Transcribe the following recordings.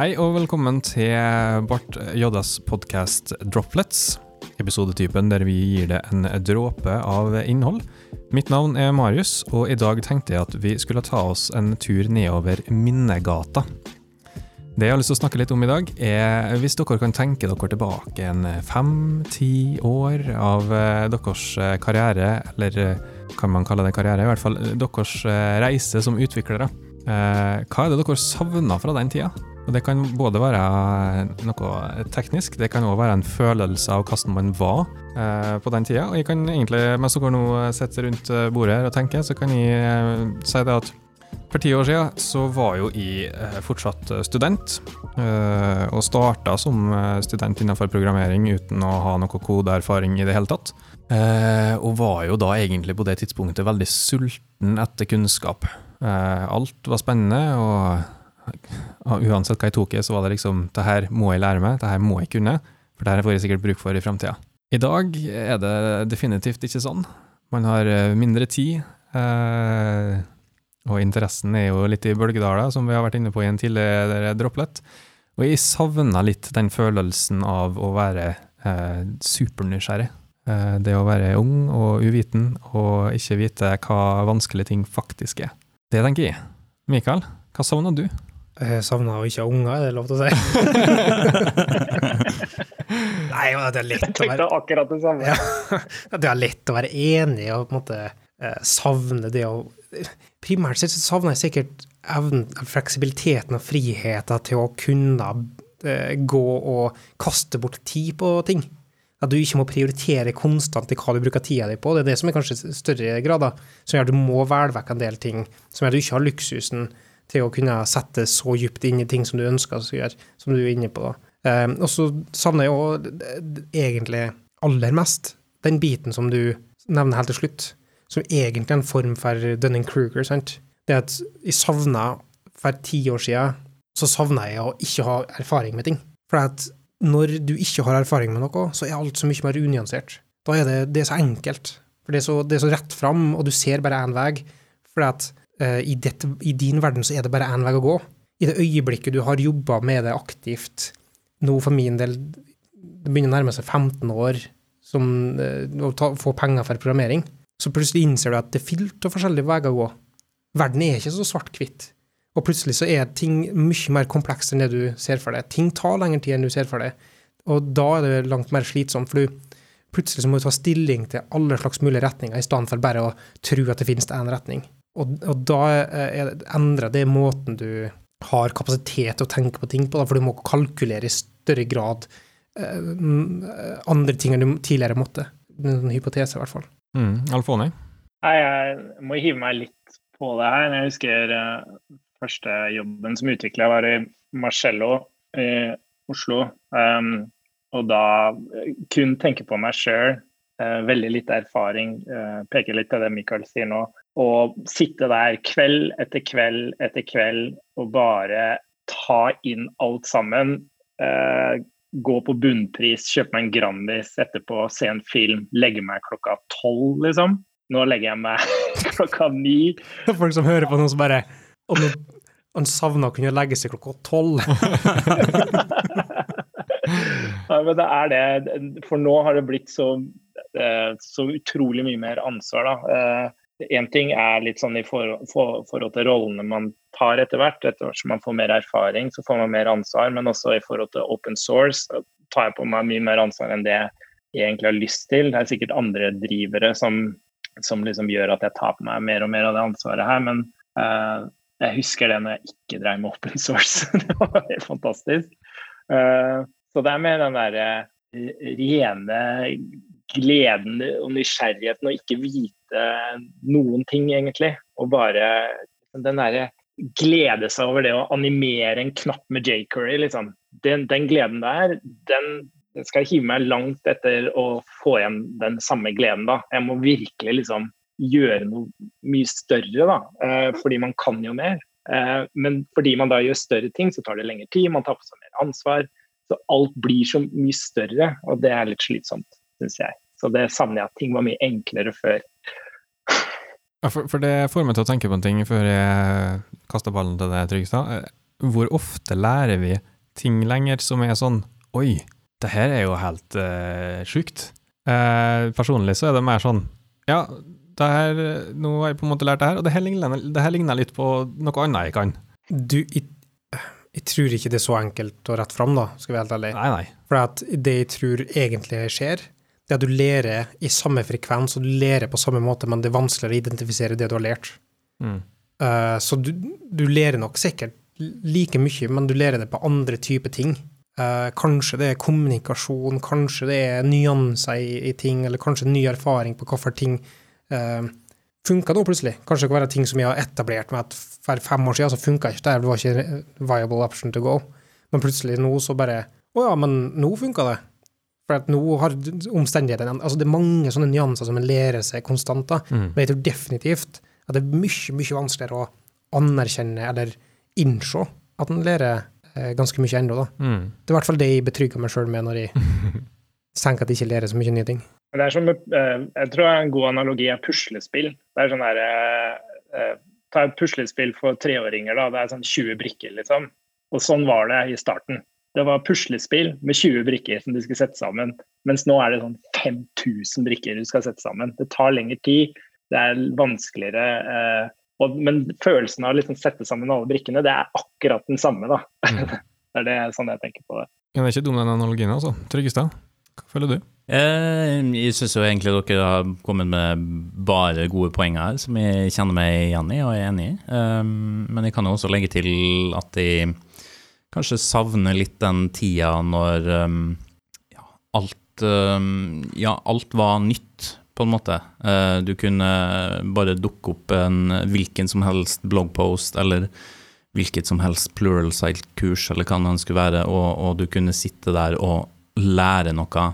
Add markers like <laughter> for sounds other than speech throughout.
Hei og velkommen til Bart Joddas podkast Droplets. Episodetypen der vi gir det en dråpe av innhold. Mitt navn er Marius, og i dag tenkte jeg at vi skulle ta oss en tur nedover Minnegata. Det jeg har lyst til å snakke litt om i dag, er hvis dere kan tenke dere tilbake en fem-ti år av eh, deres karriere, eller eh, kan man kalle det karriere, i hvert fall deres eh, reise som utviklere. Hva er det dere savner fra den tida? Og Det kan både være noe teknisk, det kan òg være en følelse av hvordan man var eh, på den tida. Og jeg kan egentlig, mens dere nå sitter rundt bordet her og tenker, så kan jeg eh, si det at for ti år siden så var jo jeg eh, fortsatt student, eh, og starta som eh, student innenfor programmering uten å ha noe kodeerfaring i det hele tatt. Eh, og var jo da egentlig på det tidspunktet veldig sulten etter kunnskap. alt var spennende, og uansett hva jeg tok i, så var det liksom det her må jeg lære meg, det her må jeg kunne, for det her får jeg sikkert bruk for i framtida. I dag er det definitivt ikke sånn. Man har eh, mindre tid, eh, og interessen er jo litt i bølgedaler, som vi har vært inne på i en tidligere droplet. Og jeg savna litt den følelsen av å være eh, supernysgjerrig. Det å være ung og uviten, og ikke vite hva vanskelige ting faktisk er. Det tenker jeg. Mikael, hva savner du? Jeg savna å ikke ha unger, er det lov til å si? <laughs> Nei, det er lett å være akkurat det samme. Ja, <laughs> det er lett å være enig og på en måte eh, savne det å Primært sett savner jeg sikkert evnen, fleksibiliteten og friheten til å kunne eh, gå og kaste bort tid på ting. At du ikke må prioritere konstant i hva du bruker tida di på. Det er det som er kanskje større grader, som gjør at du må velge vekk en del ting. Som gjør at du ikke har luksusen til å kunne sette så dypt inn i ting som du ønsker å gjøre, som du er inne på. Um, og så savner jeg jo egentlig aller mest den biten som du nevner helt til slutt, som egentlig er en form for Dunning-Kruger. sant? Det at jeg savna for ti år siden, så savna jeg å ikke ha erfaring med ting. For at når du ikke har erfaring med noe, så er alt så mye mer unyansert. Da er det, det er så enkelt. For det er så, det er så rett fram, og du ser bare én vei. For at i, dette, i, din verden så er det bare én vei å gå. I det øyeblikket du har jobba med det aktivt, nå for min del det begynner å nærme seg 15 år som uh, å ta, få penger for programmering, så plutselig innser du at det er fylt av forskjellige veier å gå. Verden er ikke så svart-hvitt. Og plutselig så er ting mye mer komplekst enn det du ser for deg. Ting tar lengre tid enn du ser for deg. Og da er det langt mer slitsomt, for du plutselig så må du ta stilling til alle slags mulige retninger, i stedet for bare å tro at det finnes én retning. Og, og da er endrer det måten du har kapasitet til å tenke på ting på, da, for du må kalkulere i større grad eh, andre ting enn du tidligere måtte. En hypotese, i hvert fall. Mm, Alfoni? Nei, jeg må hive meg litt på det her. Jeg husker eh, første jobben som utvikla var i Marcello i Oslo. Um, og da kun tenke på meg sjøl. Uh, veldig lite erfaring. Uh, peker litt på det Michael sier nå. Og sitte der kveld etter kveld etter kveld og bare ta inn alt sammen. Uh, gå på bunnpris, kjøpe meg en Grandis etterpå, se en film, legge meg klokka tolv, liksom. Nå legger jeg meg <laughs> klokka ni. Folk som hører på noen som bare Om Han savner å kunne legge seg klokka tolv. <laughs> <laughs> ja, men det er det. For nå har det blitt så, eh, så utrolig mye mer ansvar, da. Eh, Én ting er litt sånn i forhold, for, forhold til rollene man tar etter hvert. Etter hvert som man får mer erfaring, så får man mer ansvar. Men også i forhold til open source tar jeg på meg mye mer ansvar enn det jeg egentlig har lyst til. Det er sikkert andre drivere som, som liksom gjør at jeg tar på meg mer og mer av det ansvaret her. Men uh, jeg husker det når jeg ikke drev med open <laughs> source. det var helt fantastisk. Uh, så det er mer den derre rene gleden og nysgjerrigheten å ikke vite noen ting, egentlig. Og bare den derre glede seg over det å animere en knapp med J. Liksom. Den, den gleden der, den, skal hive meg langt etter å få igjen den samme gleden, da. Jeg må virkelig liksom gjøre noe mye større, da. Eh, fordi man kan jo mer. Eh, men fordi man da gjør større ting, så tar det lengre tid, man tar på seg mer ansvar. Så alt blir så mye større, og det er litt slitsomt, syns jeg. Så det savner jeg at ting var mye enklere før. Ja, for, for, det får meg til å tenke på en ting før jeg kaster ballen til deg, Trygstad. hvor ofte lærer vi ting lenger som er sånn Oi, det her er jo helt uh, sjukt. Uh, personlig så er det mer sånn Ja, det her, nå har jeg på en måte lært det her, og det her ligner, det her ligner litt på noe annet jeg kan. Du, jeg, jeg, tror ikke det er så enkelt og rett fram, da, skal vi være helt ærlig. Nei, nei. For at det jeg tror egentlig skjer, det at du lærer i samme frekvens, og du lærer på samme måte, men det er vanskeligere å identifisere det du har lært. Mm. Uh, så du, du, lærer nok sikkert like mye, men du lærer det på andre typer ting. Uh, kanskje det er kommunikasjon, kanskje det er nyanser i, i ting, eller kanskje ny erfaring på hvorfor ting uh, funka nå plutselig. Kanskje det kan være ting som jeg har etablert med at for fem år siden så funka ikke det, det var ikke viable option to go. Men plutselig nå så bare Å ja, men nå funka det. For at nå har omstendighetene Altså det er mange sånne nyanser som en lærer seg konstant, da. Mm. Men jeg tror definitivt at det er mye, mye vanskeligere å anerkjenne eller innse at en lærer eh, ganske mye ennå. Mm. Det er i hvert fall det jeg betrygger meg sjøl med når jeg <laughs> tenker at jeg ikke lærer så mye nye ting. Det er som, eh, jeg tror en god analogi er puslespill. Det er sånn der, eh, eh, Ta et puslespill for treåringer. da, Det er sånn 20 brikker, liksom. Og sånn var det i starten. Det var puslespill med 20 brikker som du skulle sette sammen. Mens nå er det sånn 5000 brikker du skal sette sammen. Det tar lengre tid, det er vanskeligere. Og, men følelsen av å liksom sette sammen alle brikkene, det er akkurat den samme. da. Mm. <laughs> det er det, sånn jeg tenker på det. Ja, det er ikke dum den analogien, altså. Tryggestad, hva føler du? Eh, jeg syns jo egentlig dere har kommet med bare gode poeng her, som jeg kjenner meg igjen i og er enig i. Um, men jeg kan jo også legge til at jeg kanskje savner litt den tida når um, ja, alt, um, ja, alt var nytt, på en måte. Uh, du kunne bare dukke opp en hvilken som helst bloggpost eller hvilket som helst plural site-kurs eller hva det skulle være, og, og du kunne sitte der og lære noe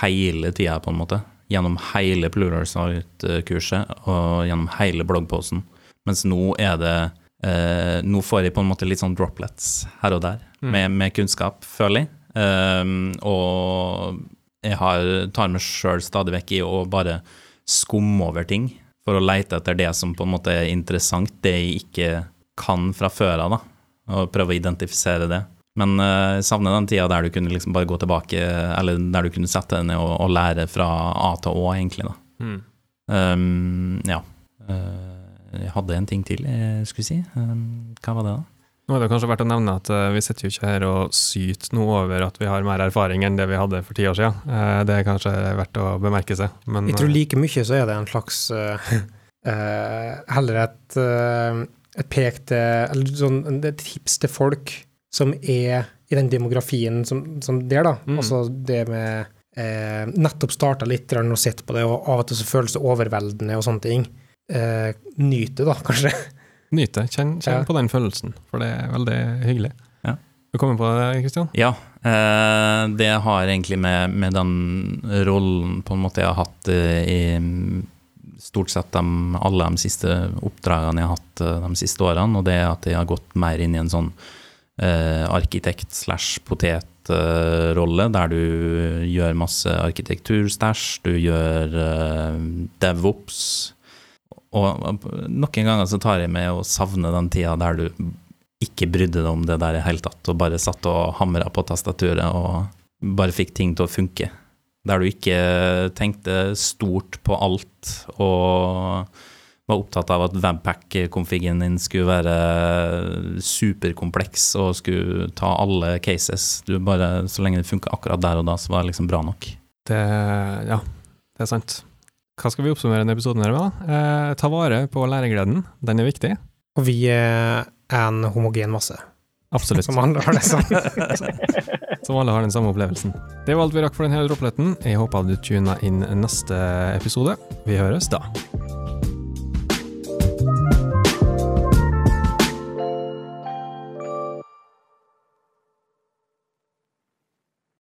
hele tida, på en måte. Gjennom hele Pluralsight-kurset og gjennom hele bloggposten. Mens nå er det eh, Nå får jeg på en måte litt sånn droplets her og der mm. med, med, kunnskap, føler jeg. Um, og jeg har, tar meg sjøl stadig vekk i å bare skumme over ting for å leite etter det som på en måte er interessant, det jeg ikke kan fra før av, da. Og prøve å identifisere det. Men jeg savner den tida der du kunne liksom bare gå tilbake, eller der du kunne sette deg ned og, og, lære fra A til Å, egentlig. da. Mm. Um, ja. Uh, jeg hadde en ting til jeg skulle si. Um, hva var det, da? Nå er det kanskje verdt å nevne at uh, vi sitter jo ikke her og syter noe over at vi har mer erfaring enn det vi hadde for ti år siden. Uh, det er kanskje verdt å bemerke seg. Men, jeg tror like mye så er det en slags Heller et, et pek til Eller sånn, et tips til folk som er i den demografien som, som der, da. Mm. Altså det med eh, Nettopp starta litt og sett på det, og av og til så føles det overveldende og sånne ting. Eh, nyte, da, kanskje. Nyte. Kjenn, kjenn ja. på den følelsen, for det er veldig hyggelig. Ja. Du kommer på det, Kristian? Ja. Eh, det har egentlig med, med, den rollen på en måte jeg har hatt eh, i stort sett de, alle de siste oppdragene jeg har hatt eh, de siste årene, og det er at jeg har gått mer inn i en sånn eh, arkitekt-slash-potet-rolle, der du gjør masse arkitekturstæsj, du gjør eh, devops. Og noen ganger så tar jeg med å savne den tida der du ikke brydde deg om det der i hele tatt, og bare satt og hamra på tastaturet og bare fikk ting til å funke. Der du ikke tenkte stort på alt og var opptatt av at webpack-konfigen din skulle være superkompleks og skulle ta alle cases. Du bare, Så lenge det funka akkurat der og da, så var det liksom bra nok. Det, ja, det er sant. Hva skal vi oppsummere denne episoden her med? da? Eh, ta vare på læregleden. Den er viktig. Og vi er en homogen masse. Absolutt. Som alle har det sånn. <laughs> Som alle har den samme opplevelsen. Det var alt vi rakk for denne droppletten. Jeg håper du tuner inn neste episode. Vi høres da.